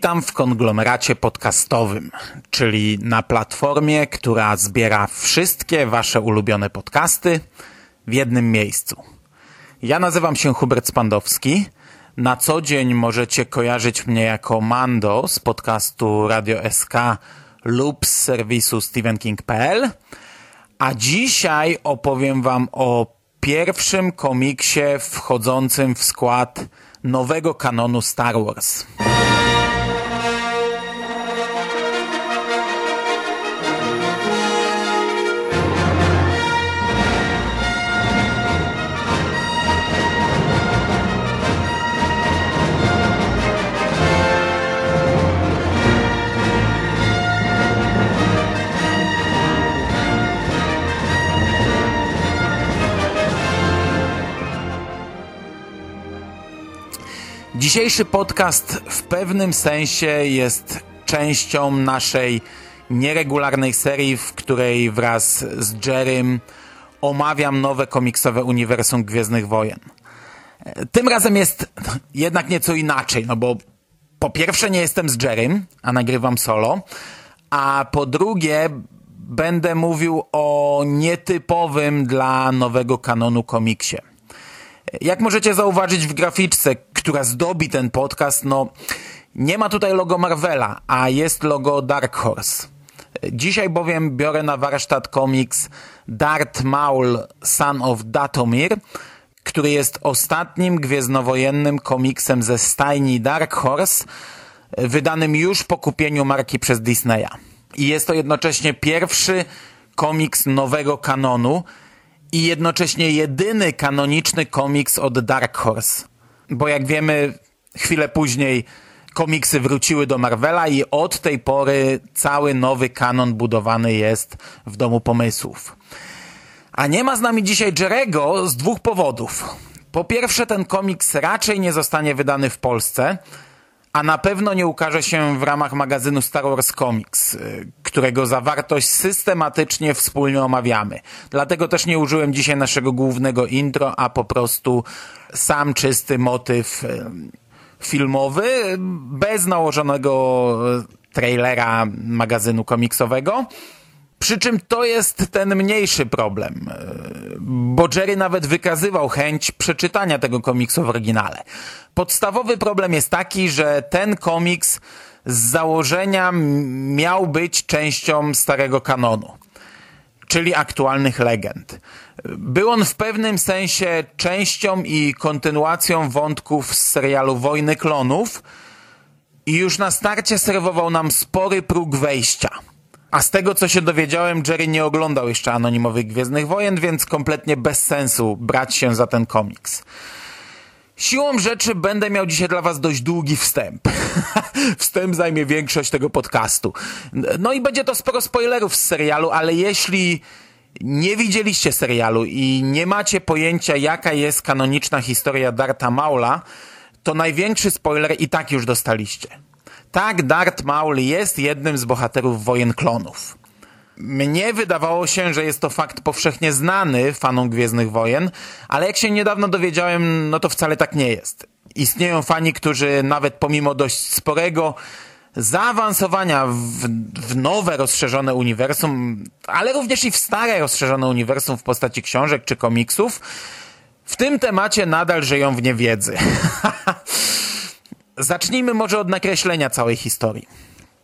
Witam w konglomeracie podcastowym, czyli na platformie, która zbiera wszystkie Wasze ulubione podcasty w jednym miejscu. Ja nazywam się Hubert Spandowski. Na co dzień możecie kojarzyć mnie jako Mando z podcastu Radio SK lub z serwisu StephenKing.pl. A dzisiaj opowiem Wam o pierwszym komiksie wchodzącym w skład nowego kanonu Star Wars. Dzisiejszy podcast w pewnym sensie jest częścią naszej nieregularnej serii, w której wraz z Jerrym omawiam nowe komiksowe uniwersum Gwiezdnych Wojen. Tym razem jest jednak nieco inaczej, no bo po pierwsze nie jestem z Jerrym, a nagrywam solo, a po drugie będę mówił o nietypowym dla nowego kanonu komiksie. Jak możecie zauważyć w graficzce, która zdobi ten podcast, no nie ma tutaj logo Marvela, a jest logo Dark Horse. Dzisiaj bowiem biorę na warsztat komiks Darth Maul Son of Datomir, który jest ostatnim gwiezdnowojennym komiksem ze stajni Dark Horse, wydanym już po kupieniu marki przez Disneya. I jest to jednocześnie pierwszy komiks nowego kanonu, i jednocześnie jedyny kanoniczny komiks od Dark Horse. Bo jak wiemy, chwilę później komiksy wróciły do Marvela i od tej pory cały nowy kanon budowany jest w Domu Pomysłów. A nie ma z nami dzisiaj Jerego z dwóch powodów. Po pierwsze, ten komiks raczej nie zostanie wydany w Polsce, a na pewno nie ukaże się w ramach magazynu Star Wars Comics, y, którego zawartość systematycznie wspólnie omawiamy. Dlatego też nie użyłem dzisiaj naszego głównego intro, a po prostu sam czysty motyw y, filmowy, bez nałożonego y, trailera magazynu komiksowego. Przy czym to jest ten mniejszy problem, bo Jerry nawet wykazywał chęć przeczytania tego komiksu w oryginale. Podstawowy problem jest taki, że ten komiks z założenia miał być częścią starego kanonu, czyli aktualnych legend. Był on w pewnym sensie częścią i kontynuacją wątków z serialu Wojny Klonów i już na starcie serwował nam spory próg wejścia – a z tego, co się dowiedziałem, Jerry nie oglądał jeszcze anonimowych Gwiezdnych Wojen, więc kompletnie bez sensu brać się za ten komiks. Siłą rzeczy będę miał dzisiaj dla was dość długi wstęp. wstęp zajmie większość tego podcastu. No i będzie to sporo spoilerów z serialu, ale jeśli nie widzieliście serialu i nie macie pojęcia, jaka jest kanoniczna historia Darta Maula, to największy spoiler i tak już dostaliście. Tak, Darth Maul jest jednym z bohaterów Wojen Klonów. Mnie wydawało się, że jest to fakt powszechnie znany fanom Gwiezdnych Wojen, ale jak się niedawno dowiedziałem, no to wcale tak nie jest. Istnieją fani, którzy nawet pomimo dość sporego zaawansowania w, w nowe, rozszerzone uniwersum, ale również i w stare, rozszerzone uniwersum w postaci książek czy komiksów, w tym temacie nadal żyją w niewiedzy. Zacznijmy może od nakreślenia całej historii.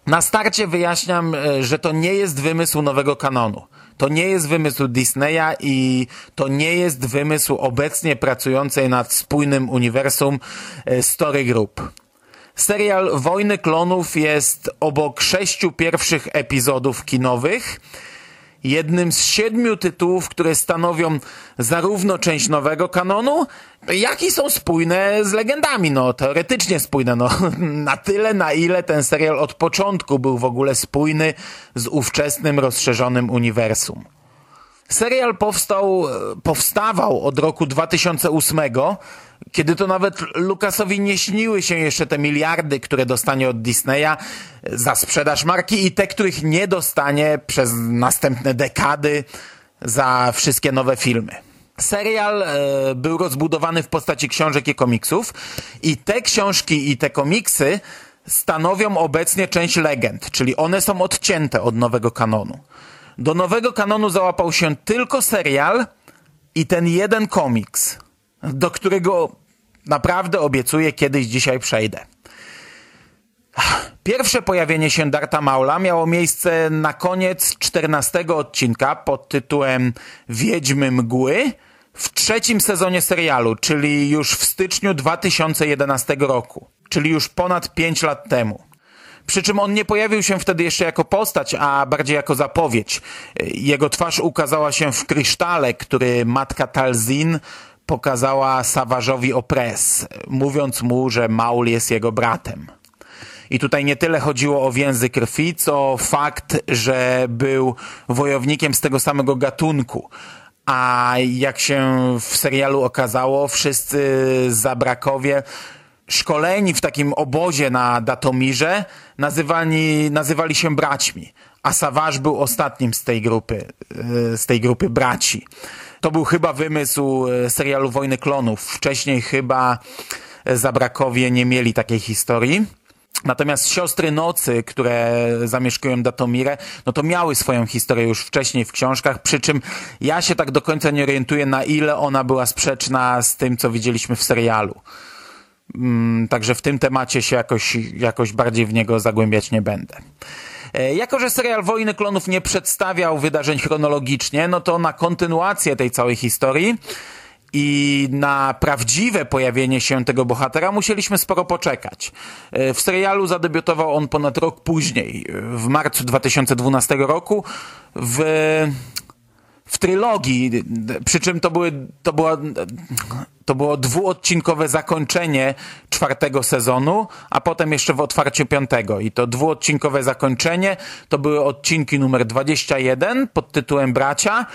Na starcie wyjaśniam, e, że to nie jest wymysł nowego kanonu. To nie jest wymysł Disneya i to nie jest wymysł obecnie pracującej nad spójnym uniwersum e, Story Group. Serial Wojny Klonów jest obok sześciu pierwszych epizodów kinowych jednym z siedmiu tytułów, które stanowią zarówno część nowego kanonu, jak i są spójne z legendami, no teoretycznie spójne, no na tyle, na ile ten serial od początku był w ogóle spójny z ówczesnym rozszerzonym uniwersum. Serial powstał, powstawał od roku 2008, kiedy to nawet Lukasowi nie śniły się jeszcze te miliardy, które dostanie od Disneya za sprzedaż marki i te, których nie dostanie przez następne dekady za wszystkie nowe filmy. Serial e, był rozbudowany w postaci książek i komiksów i te książki i te komiksy stanowią obecnie część legend, czyli one są odcięte od nowego kanonu. Do nowego kanonu załapał się tylko serial i ten jeden komiks, do którego naprawdę obiecuję kiedyś dzisiaj przejdę. Pierwsze pojawienie się Darta Maula miało miejsce na koniec 14 odcinka pod tytułem Wiedźmy Mgły w trzecim sezonie serialu, czyli już w styczniu 2011 roku, czyli już ponad 5 lat temu. Przy czym on nie pojawił się wtedy jeszcze jako postać, a bardziej jako zapowiedź. Jego twarz ukazała się w krysztale, który matka Talzin pokazała Savage'owi Opres, mówiąc mu, że Maul jest jego bratem. I tutaj nie tyle chodziło o więzy krwi, co fakt, że był wojownikiem z tego samego gatunku. A jak się w serialu okazało, wszyscy zabrakowie szkoleni w takim obozie na Datomirze nazywani, nazywali się braćmi, a Savage był ostatnim z tej grupy, e, z tej grupy braci. To był chyba wymysł e, serialu Wojny Klonów. Wcześniej chyba Zabrakowie nie mieli takiej historii. Natomiast siostry nocy, które zamieszkują Datomirę, no to miały swoją historię już wcześniej w książkach, przy czym ja się tak do końca nie orientuję, na ile ona była sprzeczna z tym, co widzieliśmy w serialu. Mm, także w tym temacie się jakoś, jakoś bardziej w niego zagłębiać nie będę. E, jako, że serial Wojny Klonów nie przedstawiał wydarzeń chronologicznie, no to na kontynuację tej całej historii i na prawdziwe pojawienie się tego bohatera musieliśmy sporo poczekać. E, w serialu zadebiutował on ponad rok później, w marcu 2012 roku, w w trylogii, przy czym to, były, to, była, to było dwuodcinkowe zakończenie czwartego sezonu, a potem jeszcze w otwarciu piątego. I to dwuodcinkowe zakończenie to były odcinki numer 21 pod tytułem Bracia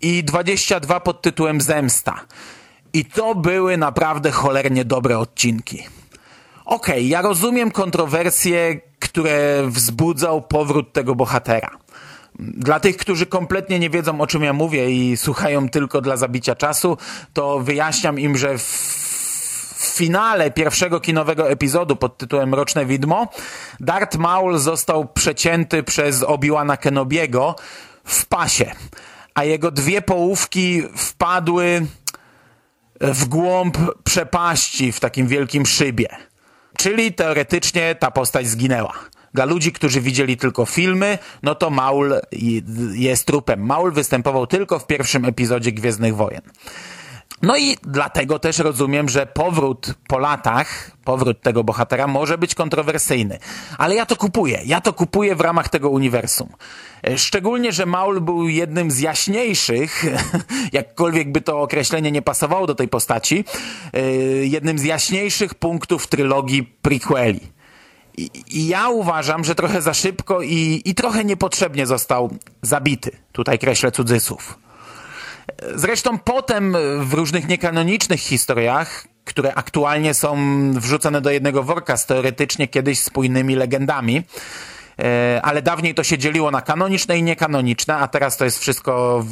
i 22 pod tytułem Zemsta. I to były naprawdę cholernie dobre odcinki. Okej, okay, ja rozumiem kontrowersje, które wzbudzał powrót tego bohatera. Dla tych, którzy kompletnie nie wiedzą o czym ja mówię i słuchają tylko dla zabicia czasu, to wyjaśniam im, że w finale pierwszego kinowego epizodu pod tytułem Roczne Widmo Darth Maul został przecięty przez Obi-Wana Kenobiego w pasie, a jego dwie połówki wpadły w głąb przepaści w takim wielkim szybie. Czyli teoretycznie ta postać zginęła. Dla ludzi, którzy widzieli tylko filmy, no to Maul jest trupem. Maul występował tylko w pierwszym epizodzie Gwiezdnych Wojen. No i dlatego też rozumiem, że powrót po latach, powrót tego bohatera może być kontrowersyjny. Ale ja to kupuję. Ja to kupuję w ramach tego uniwersum. Szczególnie, że Maul był jednym z jaśniejszych, jakkolwiek by to określenie nie pasowało do tej postaci, e, jednym z jaśniejszych punktów trylogii prequeli. I, ja uważam, że trochę za szybko i, i trochę niepotrzebnie został zabity. Tutaj kreślę cudzysłów. Zresztą potem w różnych niekanonicznych historiach, które aktualnie są wrzucone do jednego worka z teoretycznie kiedyś spójnymi legendami, ale dawniej to się dzieliło na kanoniczne i niekanoniczne, a teraz to jest wszystko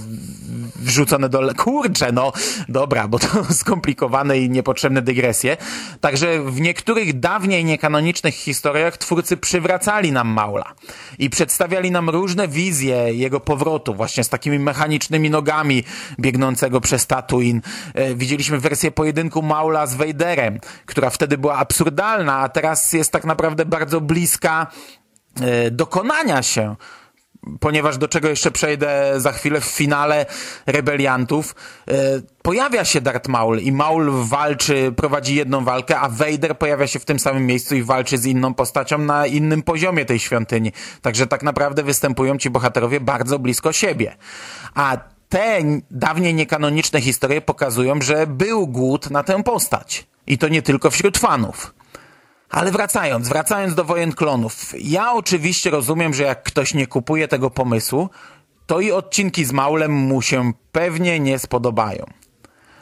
wrzucone do... Kurczę, no dobra, bo to skomplikowane i niepotrzebne dygresje. Także w niektórych dawniej niekanonicznych historiach twórcy przywracali nam Maula i przedstawiali nam różne wizje jego powrotu, właśnie z takimi mechanicznymi nogami biegnącego przez Tatooine. E, Widzieliśmy wersję pojedynku Maula z Vaderem, która wtedy była absurdalna, a teraz jest tak naprawdę bardzo bliska e, dokonania się ponieważ do czego jeszcze przejdę za chwilę w finale Rebeliantów, e, pojawia się Darth Maul i Maul walczy, prowadzi jedną walkę, a Vader pojawia się w tym samym miejscu i walczy z inną postacią na innym poziomie tej świątyni. Także tak naprawdę występują ci bohaterowie bardzo blisko siebie. A te dawniej niekanoniczne historie pokazują, że był głód na tę postać. I to nie tylko wśród fanów. Ale wracając, wracając do wojen klonów. Ja oczywiście rozumiem, że jak ktoś nie kupuje tego pomysłu, to i odcinki z Maulem mu się pewnie nie spodobają.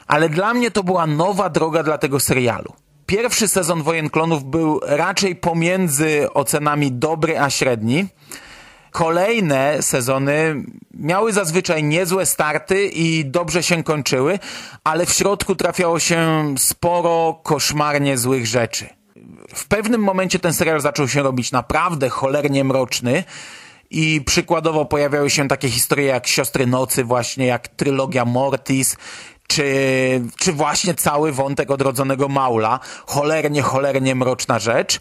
Ale dla mnie to była nowa droga dla tego serialu. Pierwszy sezon Wojen Klonów był raczej pomiędzy ocenami dobry a średni. Kolejne sezony miały zazwyczaj niezłe starty i dobrze się kończyły, ale w środku trafiało się sporo koszmarnie złych rzeczy w pewnym momencie ten serial zaczął się robić naprawdę cholernie mroczny i przykładowo pojawiały się takie historie jak Siostry Nocy, właśnie jak trylogia Mortis, czy, czy właśnie cały wątek odrodzonego Maula. Cholernie, cholernie mroczna rzecz.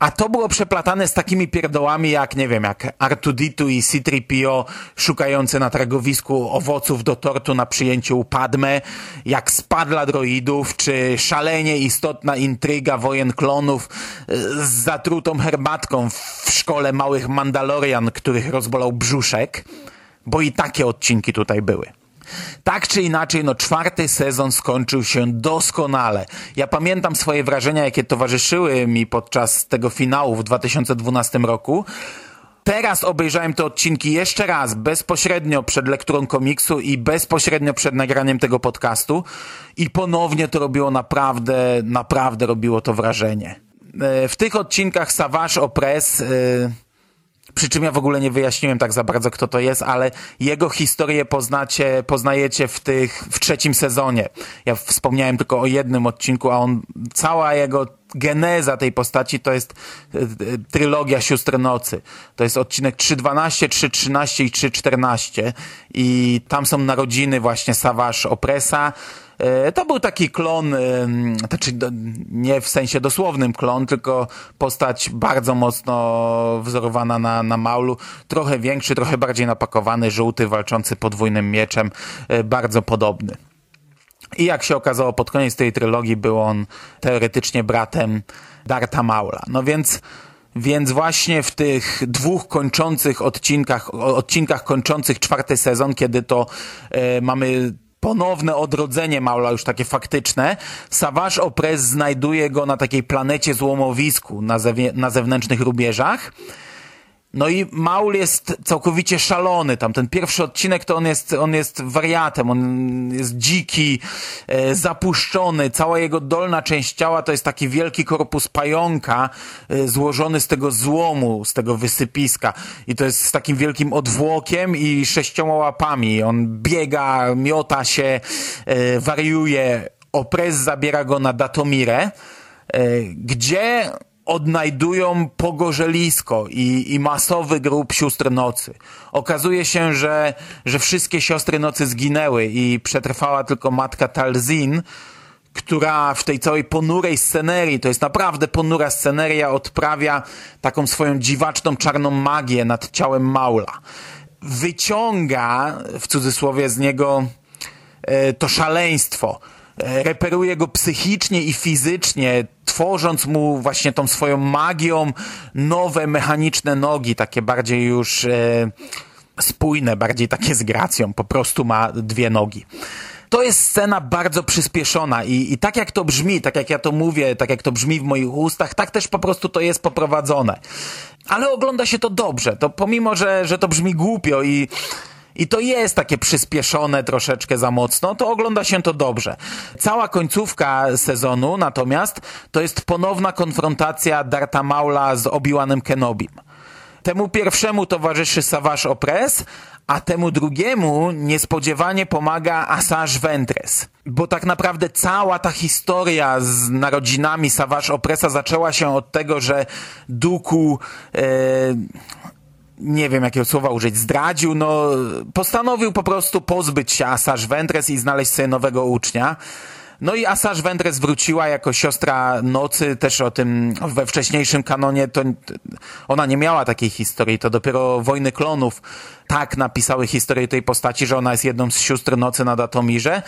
A to było przeplatane z takimi pierdołami jak, nie wiem, jak R2D2 i C-3PO szukające na targowisku owoców do tortu na przyjęciu Padme, jak spadla droidów, czy szalenie istotna intryga wojen klonów e, z zatrutą herbatką w szkole małych Mandalorian, których rozbolał brzuszek, bo i takie odcinki tutaj były. Tak czy inaczej, no czwarty sezon skończył się doskonale. Ja pamiętam swoje wrażenia, jakie towarzyszyły mi podczas tego finału w 2012 roku. Teraz obejrzałem te odcinki jeszcze raz, bezpośrednio przed lekturą komiksu i bezpośrednio przed nagraniem tego podcastu i ponownie to robiło naprawdę, naprawdę robiło to wrażenie. E, W tych odcinkach Savage Opress... Yy, przy czym ja w ogóle nie wyjaśniłem tak za bardzo, kto to jest, ale jego historię poznacie, poznajecie w tych, w trzecim sezonie. Ja wspomniałem tylko o jednym odcinku, a on, cała jego geneza tej postaci to jest y, trylogia Sióstr Nocy. To jest odcinek 3.12, 3.13 i 3.14 i tam są narodziny właśnie Savage Opressa, E, to był taki klon, znaczy nie w sensie dosłownym klon, tylko postać bardzo mocno wzorowana na, na Maulu. Trochę większy, trochę bardziej napakowany, żółty, walczący podwójnym mieczem, e, bardzo podobny. I jak się okazało, pod koniec tej trylogii był on teoretycznie bratem Darta Maula. No więc więc właśnie w tych dwóch kończących odcinkach, odcinkach kończących czwarty sezon, kiedy to e, mamy ponowne odrodzenie Maula, już takie faktyczne, Savage Opress znajduje go na takiej planecie złomowisku na, na zewnętrznych rubieżach. No i Maul jest całkowicie szalony. Tam ten pierwszy odcinek to on jest, on jest wariatem, on jest dziki, e, zapuszczony. Cała jego dolna część ciała to jest taki wielki korpus pająka e, złożony z tego złomu, z tego wysypiska. I to jest z takim wielkim odwłokiem i sześcioma łapami. On biega, miota się, e, wariuje. Opres zabiera go na Datomirę, e, gdzie odnajdują pogorzelisko i, i masowy grób sióstr nocy. Okazuje się, że, że wszystkie siostry nocy zginęły i przetrwała tylko matka Talzin, która w tej całej ponurej scenerii, to jest naprawdę ponura sceneria, odprawia taką swoją dziwaczną czarną magię nad ciałem Maula. Wyciąga, w cudzysłowie, z niego e, to szaleństwo reperuje go psychicznie i fizycznie, tworząc mu właśnie tą swoją magią nowe mechaniczne nogi, takie bardziej już e, spójne, bardziej takie z gracją, po prostu ma dwie nogi. To jest scena bardzo przyspieszona i, i tak jak to brzmi, tak jak ja to mówię, tak jak to brzmi w moich ustach, tak też po prostu to jest poprowadzone. Ale ogląda się to dobrze, to pomimo, że, że to brzmi głupio i i to jest takie przyspieszone troszeczkę za mocno, to ogląda się to dobrze. Cała końcówka sezonu natomiast to jest ponowna konfrontacja Darta Maula z Obi-Wanem Kenobim. Temu pierwszemu towarzyszy Savage Opress, a temu drugiemu niespodziewanie pomaga Assange Ventres. Bo tak naprawdę cała ta historia z narodzinami Savage Opressa zaczęła się od tego, że Duku... E, nie wiem jakiego słowa użyć, zdradził, no postanowił po prostu pozbyć się Assange Ventres i znaleźć sobie nowego ucznia. No i Assange Ventres wróciła jako siostra Nocy, też o tym we wcześniejszym kanonie, to ona nie miała takiej historii, to dopiero Wojny Klonów tak napisały historię tej postaci, że ona jest jedną z sióstr Nocy na Datomirze.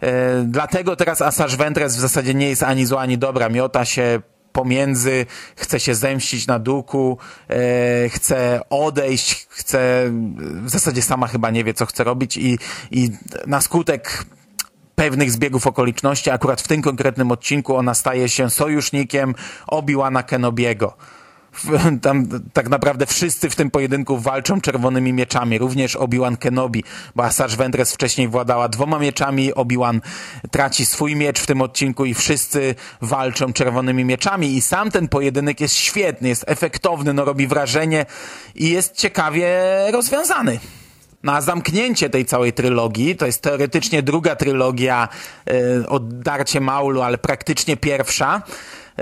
E, dlatego teraz Assange Ventres w zasadzie nie jest ani zła, ani dobra, miota się pomiędzy, chce się zemścić na duku, e, chce odejść, chce, w zasadzie sama chyba nie wie, co chce robić i, i na skutek pewnych zbiegów okoliczności, akurat w tym konkretnym odcinku ona staje się sojusznikiem Obi-Wana Kenobiego. Tam tak naprawdę wszyscy w tym pojedynku walczą czerwonymi mieczami, również Obi-Wan Kenobi, bo Asajj Ventress wcześniej władała dwoma mieczami, Obi-Wan traci swój miecz w tym odcinku i wszyscy walczą czerwonymi mieczami i sam ten pojedynek jest świetny, jest efektowny, no robi wrażenie i jest ciekawie rozwiązany na zamknięcie tej całej trylogii. To jest teoretycznie druga trylogia y, od Darcie Maulu, ale praktycznie pierwsza.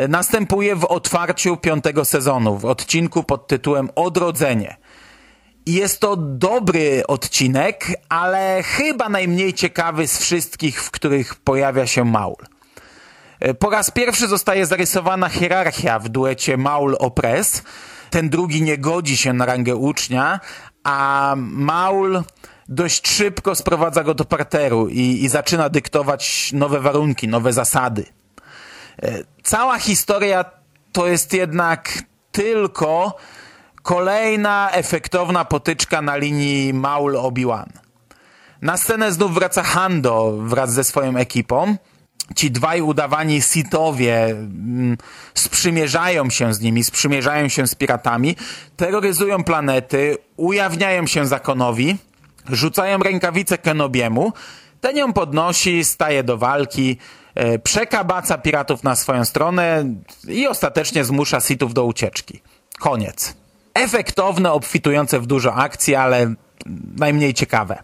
Następuje w otwarciu piątego sezonu, w odcinku pod tytułem Odrodzenie. Jest to dobry odcinek, ale chyba najmniej ciekawy z wszystkich, w których pojawia się Maul. Y, po raz pierwszy zostaje zarysowana hierarchia w duecie Maul-Opress. Ten drugi nie godzi się na rangę ucznia, a Maul dość szybko sprowadza go do parteru i, i zaczyna dyktować nowe warunki, nowe zasady. E, cała historia to jest jednak tylko kolejna efektowna potyczka na linii Maul-Obi-Wan. Na scenę znów wraca Hando wraz ze swoją ekipą ci dwaj udawani Sithowie mm, sprzymierzają się z nimi, sprzymierzają się z piratami, terroryzują planety, ujawniają się zakonowi, rzucają rękawice Kenobiemu, ten ją podnosi, staje do walki, przekabaca piratów na swoją stronę i ostatecznie zmusza Sithów do ucieczki. Koniec. Efektowne, obfitujące w dużo akcji, ale najmniej ciekawe.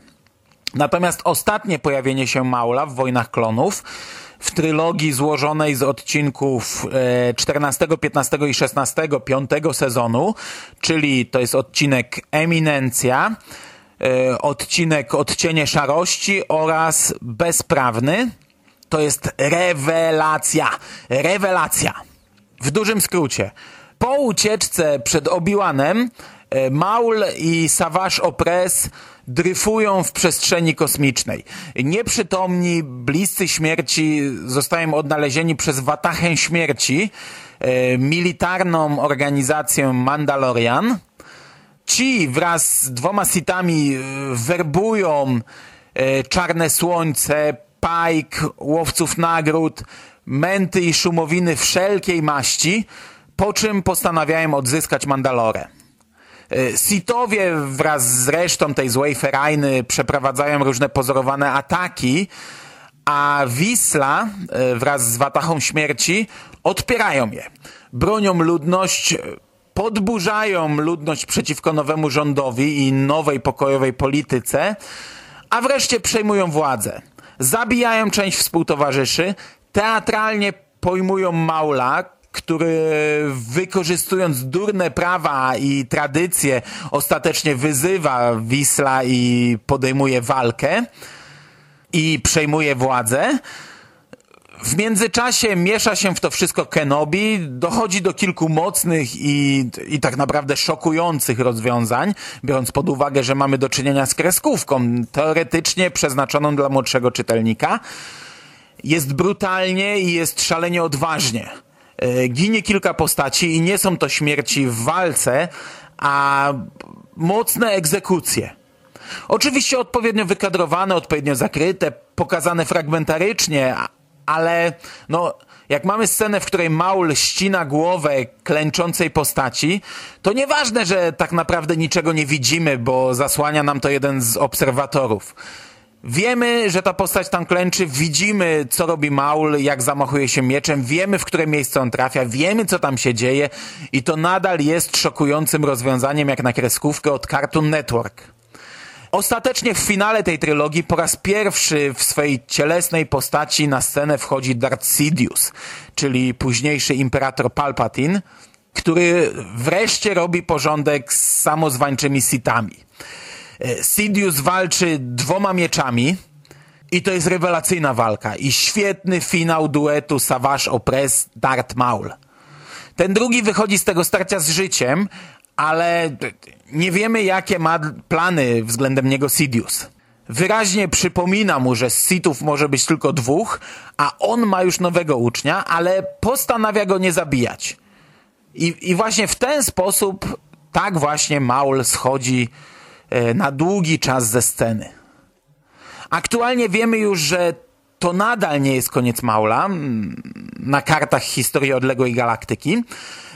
Natomiast ostatnie pojawienie się Maula w Wojnach Klonów w trylogii złożonej z odcinków 14, 15 i 16 piątego sezonu, czyli to jest odcinek Eminencja, e, odcinek Odcienie Szarości oraz Bezprawny. To jest rewelacja. Rewelacja. W dużym skrócie. Po ucieczce przed Obiłanem e, Maul i Savage Opress dryfują w przestrzeni kosmicznej. Nieprzytomni, bliscy śmierci zostają odnalezieni przez Watachę Śmierci, e, militarną organizację Mandalorian. Ci wraz z dwoma sitami e, werbują Czarne Słońce, Pike, Łowców Nagród, Menty i Szumowiny wszelkiej maści, po czym postanawiają odzyskać Mandalorę. E, Sitowie wraz z resztą tej złej ferajny przeprowadzają różne pozorowane ataki, a Wisla e, wraz z Watachą Śmierci odpierają je. Bronią ludność, podburzają ludność przeciwko nowemu rządowi i nowej pokojowej polityce, a wreszcie przejmują władzę. Zabijają część współtowarzyszy, teatralnie pojmują Maula, który wykorzystując durne prawa i tradycje ostatecznie wyzywa Wisla i podejmuje walkę i przejmuje władzę. W międzyczasie miesza się w to wszystko Kenobi, dochodzi do kilku mocnych i, i tak naprawdę szokujących rozwiązań, biorąc pod uwagę, że mamy do czynienia z kreskówką, teoretycznie przeznaczoną dla młodszego czytelnika. Jest brutalnie i jest szalenie odważnie. E, ginie kilka postaci i nie są to śmierci w walce, a mocne egzekucje. Oczywiście odpowiednio wykadrowane, odpowiednio zakryte, pokazane fragmentarycznie, ale no, jak mamy scenę, w której Maul ścina głowę klęczącej postaci, to nieważne, że tak naprawdę niczego nie widzimy, bo zasłania nam to jeden z obserwatorów. Wiemy, że ta postać tam klęczy, widzimy, co robi Maul, jak zamachuje się mieczem, wiemy, w które miejsce on trafia, wiemy, co tam się dzieje i to nadal jest szokującym rozwiązaniem jak na kreskówkę od Cartoon Network. Ostatecznie w finale tej trylogii po raz pierwszy w swojej cielesnej postaci na scenę wchodzi Darth Sidious, czyli późniejszy imperator Palpatine, który wreszcie robi porządek z samozwańczymi sitami. E, Sidious walczy dwoma mieczami i to jest rewelacyjna walka i świetny finał duetu Savage Opress Darth Maul. Ten drugi wychodzi z tego starcia z życiem, ale nie wiemy jakie ma plany względem niego Sidious. Wyraźnie przypomina mu, że Sithów może być tylko dwóch, a on ma już nowego ucznia, ale postanawia go nie zabijać. I, i właśnie w ten sposób tak właśnie Maul schodzi e, na długi czas ze sceny. Aktualnie wiemy już, że to nadal nie jest koniec Maula na kartach historii odległej galaktyki.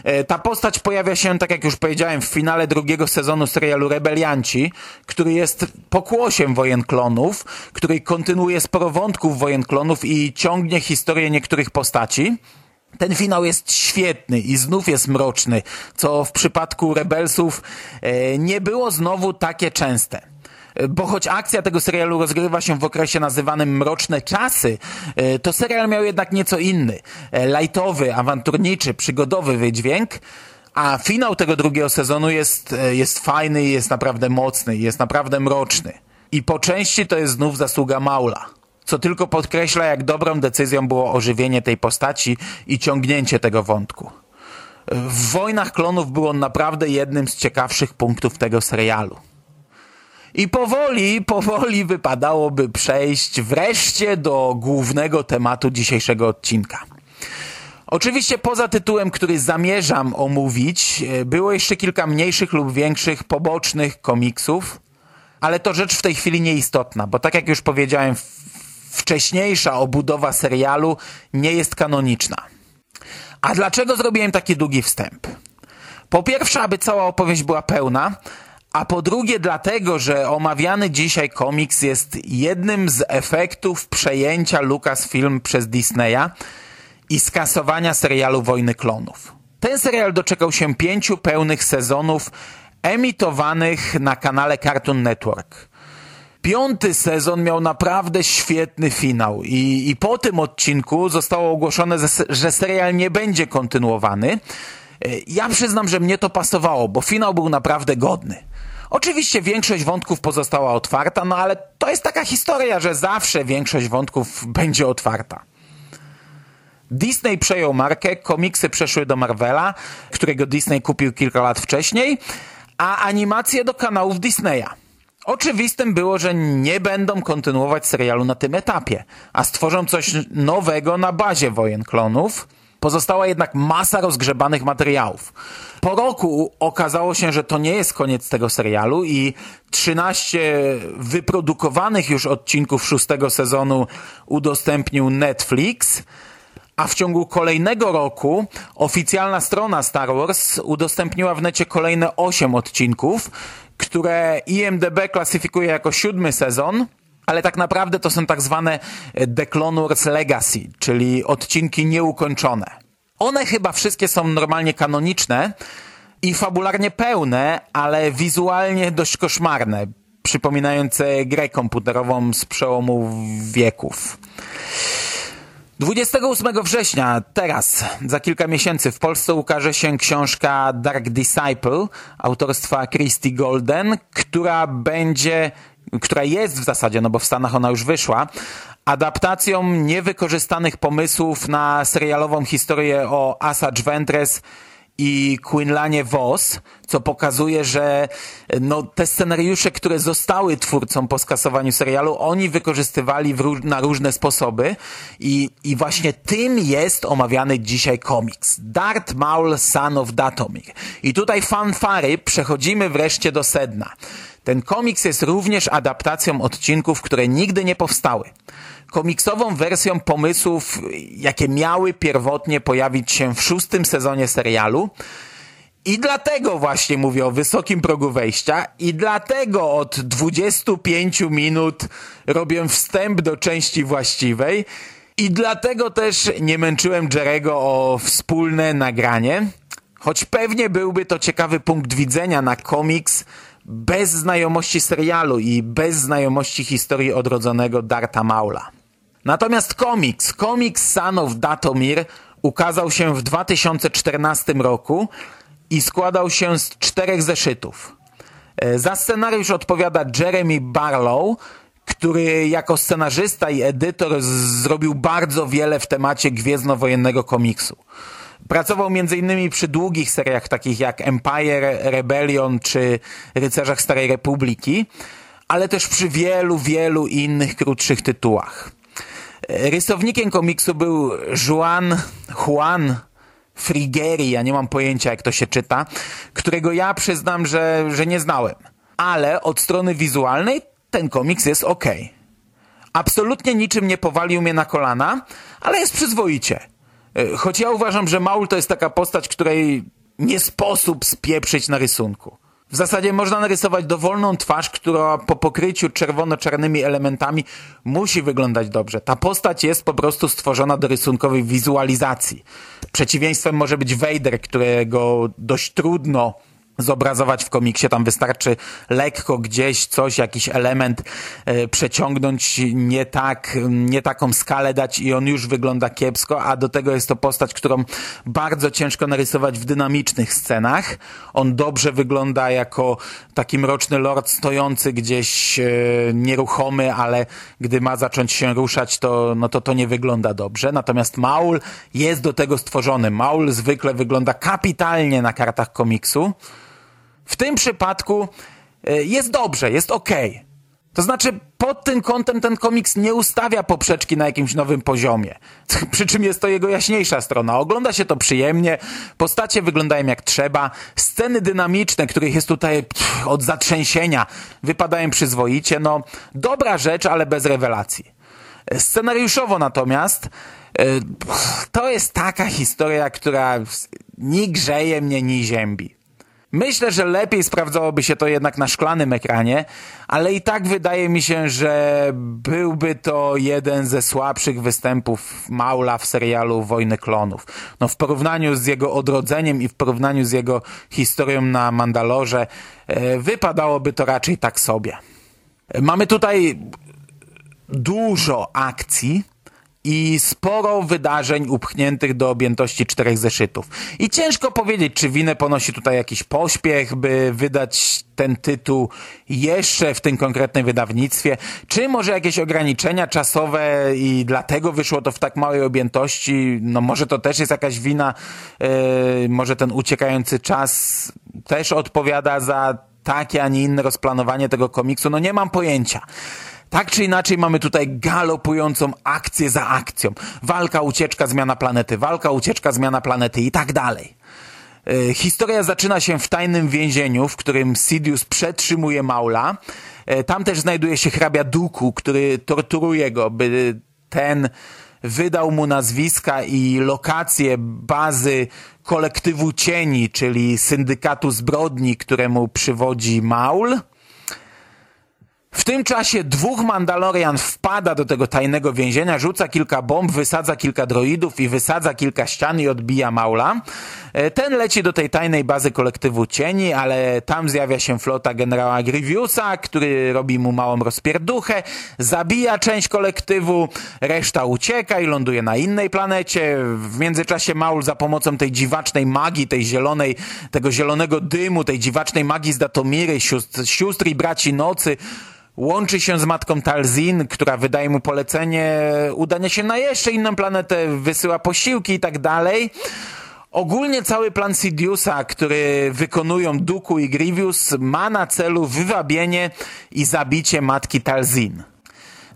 E, ta postać pojawia się, tak jak już powiedziałem, w finale drugiego sezonu serialu Rebelianci, który jest pokłosiem Wojen Klonów, który kontynuuje sporo wątków Wojen Klonów i ciągnie historię niektórych postaci. Ten finał jest świetny i znów jest mroczny, co w przypadku Rebelsów e, nie było znowu takie częste bo choć akcja tego serialu rozgrywa się w okresie nazywanym Mroczne Czasy, e, to serial miał jednak nieco inny, e, lightowy, awanturniczy, przygodowy wydźwięk, a finał tego drugiego sezonu jest, e, jest fajny, jest naprawdę mocny, jest naprawdę mroczny. I po części to jest znów zasługa Maula co tylko podkreśla, jak dobrą decyzją było ożywienie tej postaci i ciągnięcie tego wątku. W Wojnach Klonów był on naprawdę jednym z ciekawszych punktów tego serialu. I powoli, powoli wypadałoby przejść wreszcie do głównego tematu dzisiejszego odcinka. Oczywiście poza tytułem, który zamierzam omówić, e, było jeszcze kilka mniejszych lub większych pobocznych komiksów, ale to rzecz w tej chwili nieistotna, bo tak jak już powiedziałem, wcześniejsza obudowa serialu nie jest kanoniczna. A dlaczego zrobiłem taki długi wstęp? Po pierwsze, aby cała opowieść była pełna, a po drugie dlatego, że omawiany dzisiaj komiks jest jednym z efektów przejęcia Lucasfilm przez Disneya i skasowania serialu Wojny Klonów. Ten serial doczekał się pięciu pełnych sezonów emitowanych na kanale Cartoon Network. Piąty sezon miał naprawdę świetny finał i, i po tym odcinku zostało ogłoszone, że serial nie będzie kontynuowany. Ja przyznam, że mnie to pasowało, bo finał był naprawdę godny. Oczywiście większość wątków pozostała otwarta, no ale to jest taka historia, że zawsze większość wątków będzie otwarta. Disney przejął markę, komiksy przeszły do Marvela, którego Disney kupił kilka lat wcześniej, a animacje do kanałów Disneya. Oczywistym było, że nie będą kontynuować serialu na tym etapie, a stworzą coś nowego na bazie Wojen Klonów. Pozostała jednak masa rozgrzebanych materiałów. Po roku okazało się, że to nie jest koniec tego serialu i 13 wyprodukowanych już odcinków szóstego sezonu udostępnił Netflix, a w ciągu kolejnego roku oficjalna strona Star Wars udostępniła w necie kolejne 8 odcinków, które IMDB klasyfikuje jako siódmy sezon, ale tak naprawdę to są tak zwane The Clone Wars Legacy, czyli odcinki nieukończone. One chyba wszystkie są normalnie kanoniczne i fabularnie pełne, ale wizualnie dość koszmarne, przypominające grę komputerową z przełomu wieków. 28 września, teraz, za kilka miesięcy, w Polsce ukaże się książka Dark Disciple autorstwa Christy Golden, która będzie, która jest w zasadzie, no bo w Stanach ona już wyszła, adaptacją niewykorzystanych pomysłów na serialową historię o Asajj Ventress i Quinlanie Vos, co pokazuje, że no, te scenariusze, które zostały twórcą po skasowaniu serialu, oni wykorzystywali ró na różne sposoby i, i właśnie tym jest omawiany dzisiaj komiks. Darth Maul, Son of Datomir. I tutaj fanfary przechodzimy wreszcie do sedna. Ten komiks jest również adaptacją odcinków, które nigdy nie powstały. Komiksową wersją pomysłów, jakie miały pierwotnie pojawić się w szóstym sezonie serialu. I dlatego właśnie mówię o wysokim progu wejścia i dlatego od 25 minut robię wstęp do części właściwej. I dlatego też nie męczyłem Jerego o wspólne nagranie, choć pewnie byłby to ciekawy punkt widzenia na komiks bez znajomości serialu i bez znajomości historii odrodzonego Darta Maula. Natomiast komiks, komiks of Datomir ukazał się w 2014 roku i składał się z czterech zeszytów. E, za scenariusz odpowiada Jeremy Barlow, który jako scenarzysta i edytor zrobił bardzo wiele w temacie gwiezdnowojennego komiksu. Pracował m.in. przy długich seriach takich jak Empire, Rebellion czy Rycerzach Starej Republiki, ale też przy wielu, wielu innych krótszych tytułach. Rysownikiem komiksu był Juan Juan Frigeri, ja nie mam pojęcia jak to się czyta, którego ja przyznam, że, że nie znałem. Ale od strony wizualnej ten komiks jest ok. Absolutnie niczym nie powalił mnie na kolana, ale jest przyzwoicie. E, choć ja uważam, że Maul to jest taka postać, której nie sposób spieprzyć na rysunku. W zasadzie można narysować dowolną twarz, która po pokryciu czerwono-czarnymi elementami musi wyglądać dobrze. Ta postać jest po prostu stworzona do rysunkowej wizualizacji. Przeciwieństwem może być Vader, którego dość trudno zobrazować w komiksie. Tam wystarczy lekko gdzieś coś, jakiś element e, przeciągnąć nie tak, nie taką skalę dać i on już wygląda kiepsko, a do tego jest to postać, którą bardzo ciężko narysować w dynamicznych scenach. On dobrze wygląda jako taki mroczny lord stojący gdzieś e, nieruchomy, ale gdy ma zacząć się ruszać, to, no to to nie wygląda dobrze. Natomiast Maul jest do tego stworzony. Maul zwykle wygląda kapitalnie na kartach komiksu. W tym przypadku e, jest dobrze, jest ok. To znaczy, pod tym kątem ten komiks nie ustawia poprzeczki na jakimś nowym poziomie. Przy czym jest to jego jaśniejsza strona. Ogląda się to przyjemnie, postacie wyglądają jak trzeba, sceny dynamiczne, których jest tutaj od zatrzęsienia, wypadają przyzwoicie. No, dobra rzecz, ale bez rewelacji. Scenariuszowo natomiast e, to jest taka historia, która ni grzeje mnie, ni ziębi. Myślę, że lepiej sprawdzałoby się to jednak na szklanym ekranie, ale i tak wydaje mi się, że byłby to jeden ze słabszych występów Maula w serialu Wojny Klonów. No w porównaniu z jego odrodzeniem i w porównaniu z jego historią na Mandalorze e, wypadałoby to raczej tak sobie. Mamy tutaj dużo akcji, i sporo wydarzeń upchniętych do objętości czterech zeszytów. I ciężko powiedzieć, czy winę ponosi tutaj jakiś pośpiech, by wydać ten tytuł jeszcze w tym konkretnym wydawnictwie, czy może jakieś ograniczenia czasowe i dlatego wyszło to w tak małej objętości. No może to też jest jakaś wina, yy, może ten uciekający czas też odpowiada za takie, a nie inne rozplanowanie tego komiksu. No nie mam pojęcia. Tak czy inaczej mamy tutaj galopującą akcję za akcją. Walka, ucieczka, zmiana planety, walka, ucieczka, zmiana planety i tak dalej. E, historia zaczyna się w tajnym więzieniu, w którym Sidious przetrzymuje Maula. E, tam też znajduje się hrabia Duku, który torturuje go, by ten wydał mu nazwiska i lokacje bazy kolektywu cieni, czyli syndykatu zbrodni, któremu przywodzi Maul. Tym czasie dwóch Mandalorian wpada do tego tajnego więzienia, rzuca kilka bomb, wysadza kilka droidów i wysadza kilka ścian i odbija Maula. E, ten leci do tej tajnej bazy kolektywu cieni, ale tam zjawia się flota generała Grievousa, który robi mu małą rozpierduchę, zabija część kolektywu, reszta ucieka i ląduje na innej planecie. W międzyczasie Maul za pomocą tej dziwacznej magii, tej zielonej, tego zielonego dymu, tej dziwacznej magii z Datomiry, sióstr, sióstr i braci nocy, łączy się z matką Talzin, która wydaje mu polecenie udania się na jeszcze inną planetę, wysyła posiłki i tak dalej. Ogólnie cały plan Sidiousa, który wykonują Duku i Grievous, ma na celu wywabienie i zabicie matki Talzin.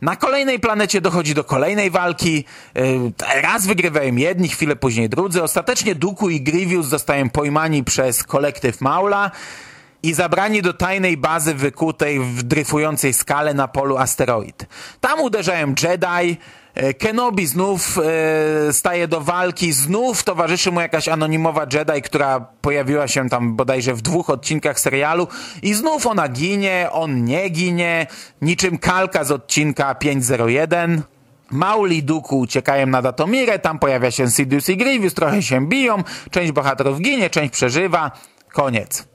Na kolejnej planecie dochodzi do kolejnej walki. E, raz wygrywają jedni, chwilę później drudzy. Ostatecznie Duku i Grievous zostają pojmani przez kolektyw Maula i zabrani do tajnej bazy wykutej w dryfującej skale na polu asteroid. Tam uderzają Jedi, E, Kenobi znów e, staje do walki, znów towarzyszy mu jakaś anonimowa Jedi, która pojawiła się tam bodajże w dwóch odcinkach serialu. I znów ona ginie, on nie ginie, niczym kalka z odcinka 501. Maul i Dooku uciekają na Datomirę, tam pojawia się Sidious i Grievous, trochę się biją, część bohaterów ginie, część przeżywa, koniec.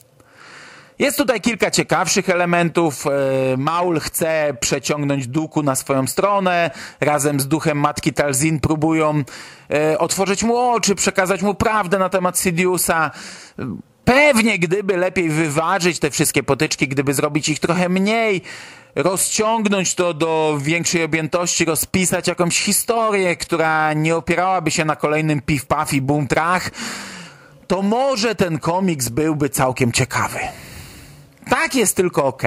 Jest tutaj kilka ciekawszych elementów. E, Maul chce przeciągnąć Duku na swoją stronę. Razem z duchem matki Talzin próbują e, otworzyć mu oczy, przekazać mu prawdę na temat Sidiousa. Pewnie gdyby lepiej wyważyć te wszystkie potyczki, gdyby zrobić ich trochę mniej, rozciągnąć to do większej objętości, rozpisać jakąś historię, która nie opierałaby się na kolejnym piw-paf i boom-trach, to może ten komiks byłby całkiem ciekawy. Tak jest tylko ok.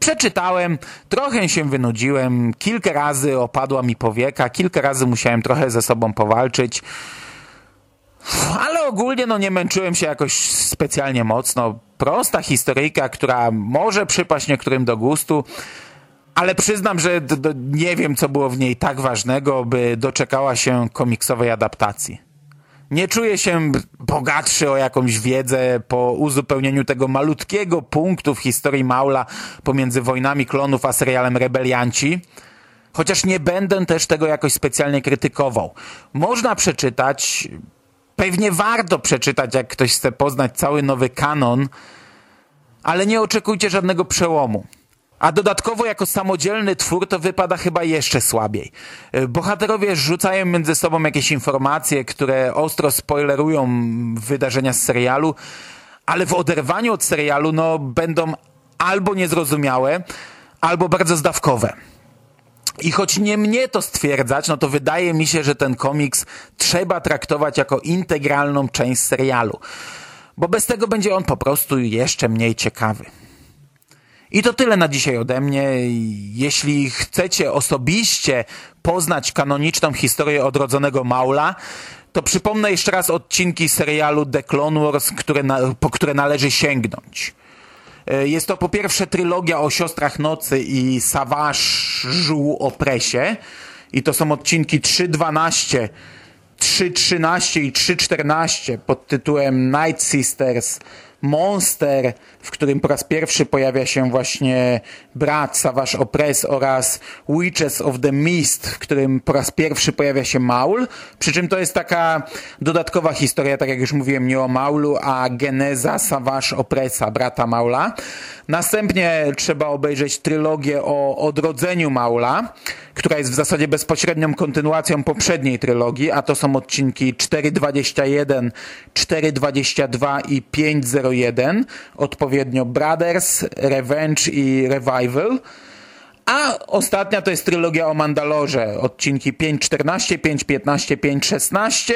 Przeczytałem, trochę się wynudziłem, kilka razy opadła mi powieka, kilka razy musiałem trochę ze sobą powalczyć. Ale ogólnie no nie męczyłem się jakoś specjalnie mocno. Prosta historyjka, która może przypaść niektórym do gustu, ale przyznam, że nie wiem, co było w niej tak ważnego, by doczekała się komiksowej adaptacji. Nie czuję się bogatszy o jakąś wiedzę po uzupełnieniu tego malutkiego punktu w historii Maula pomiędzy wojnami klonów a serialem Rebelianci. Chociaż nie będę też tego jakoś specjalnie krytykował. Można przeczytać, pewnie warto przeczytać, jak ktoś chce poznać cały nowy kanon, ale nie oczekujcie żadnego przełomu. A dodatkowo jako samodzielny twór to wypada chyba jeszcze słabiej. Y, Bohaterowie rzucają między sobą jakieś informacje, które ostro spoilerują wydarzenia z serialu, ale w oderwaniu od serialu no, będą albo niezrozumiałe, albo bardzo zdawkowe. I choć nie mnie to stwierdzać, no to wydaje mi się, że ten komiks trzeba traktować jako integralną część serialu. Bo bez tego będzie on po prostu jeszcze mniej ciekawy. I to tyle na dzisiaj ode mnie. Jeśli chcecie osobiście poznać kanoniczną historię odrodzonego Maula, to przypomnę jeszcze raz odcinki serialu The Clone Wars, które na, po które należy sięgnąć. E, Jest to po pierwsze trylogia o siostrach nocy i Savage'u Opresie. I to są odcinki 3.12, 3.13 i 3.14 pod tytułem Night Sisters, Monster, w którym po raz pierwszy pojawia się właśnie brat Savage Opress oraz Witches of the Mist, w którym po raz pierwszy pojawia się Maul. Przy czym to jest taka dodatkowa historia, tak jak już mówiłem, nie o Maulu, a geneza Savage Opressa, brata Maula. Następnie trzeba obejrzeć trylogię o odrodzeniu Maula, która jest w zasadzie bezpośrednią kontynuacją poprzedniej trylogii, a to są odcinki 4.21, 4.22 i 5.01, odpowiednio Brothers, Revenge i Revival. A ostatnia to jest trylogia o Mandalorze, odcinki 5.14, 5.15, 5.16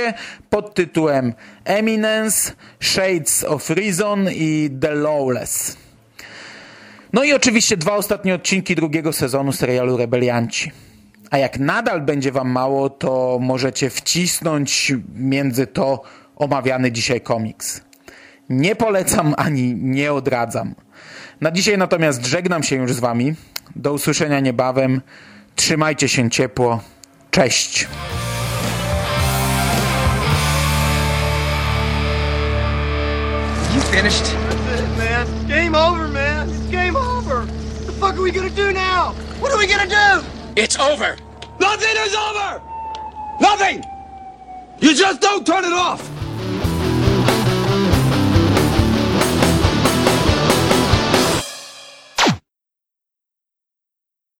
pod tytułem Eminence, Shades of Reason i The Lawless. No i oczywiście dwa ostatnie odcinki drugiego sezonu serialu Rebelianci. A jak nadal będzie wam mało, to możecie wcisnąć między to omawiany dzisiaj komiks. Nie polecam ani nie odradzam. Na dzisiaj natomiast żegnam się już z wami. Do usłyszenia niebawem. Trzymajcie się ciepło. Cześć. You finished? man. Game over, man. It's game over. What the fuck are we gonna do now? What are we gonna do? It's over. Nothing is over! Nothing! You just don't turn it off!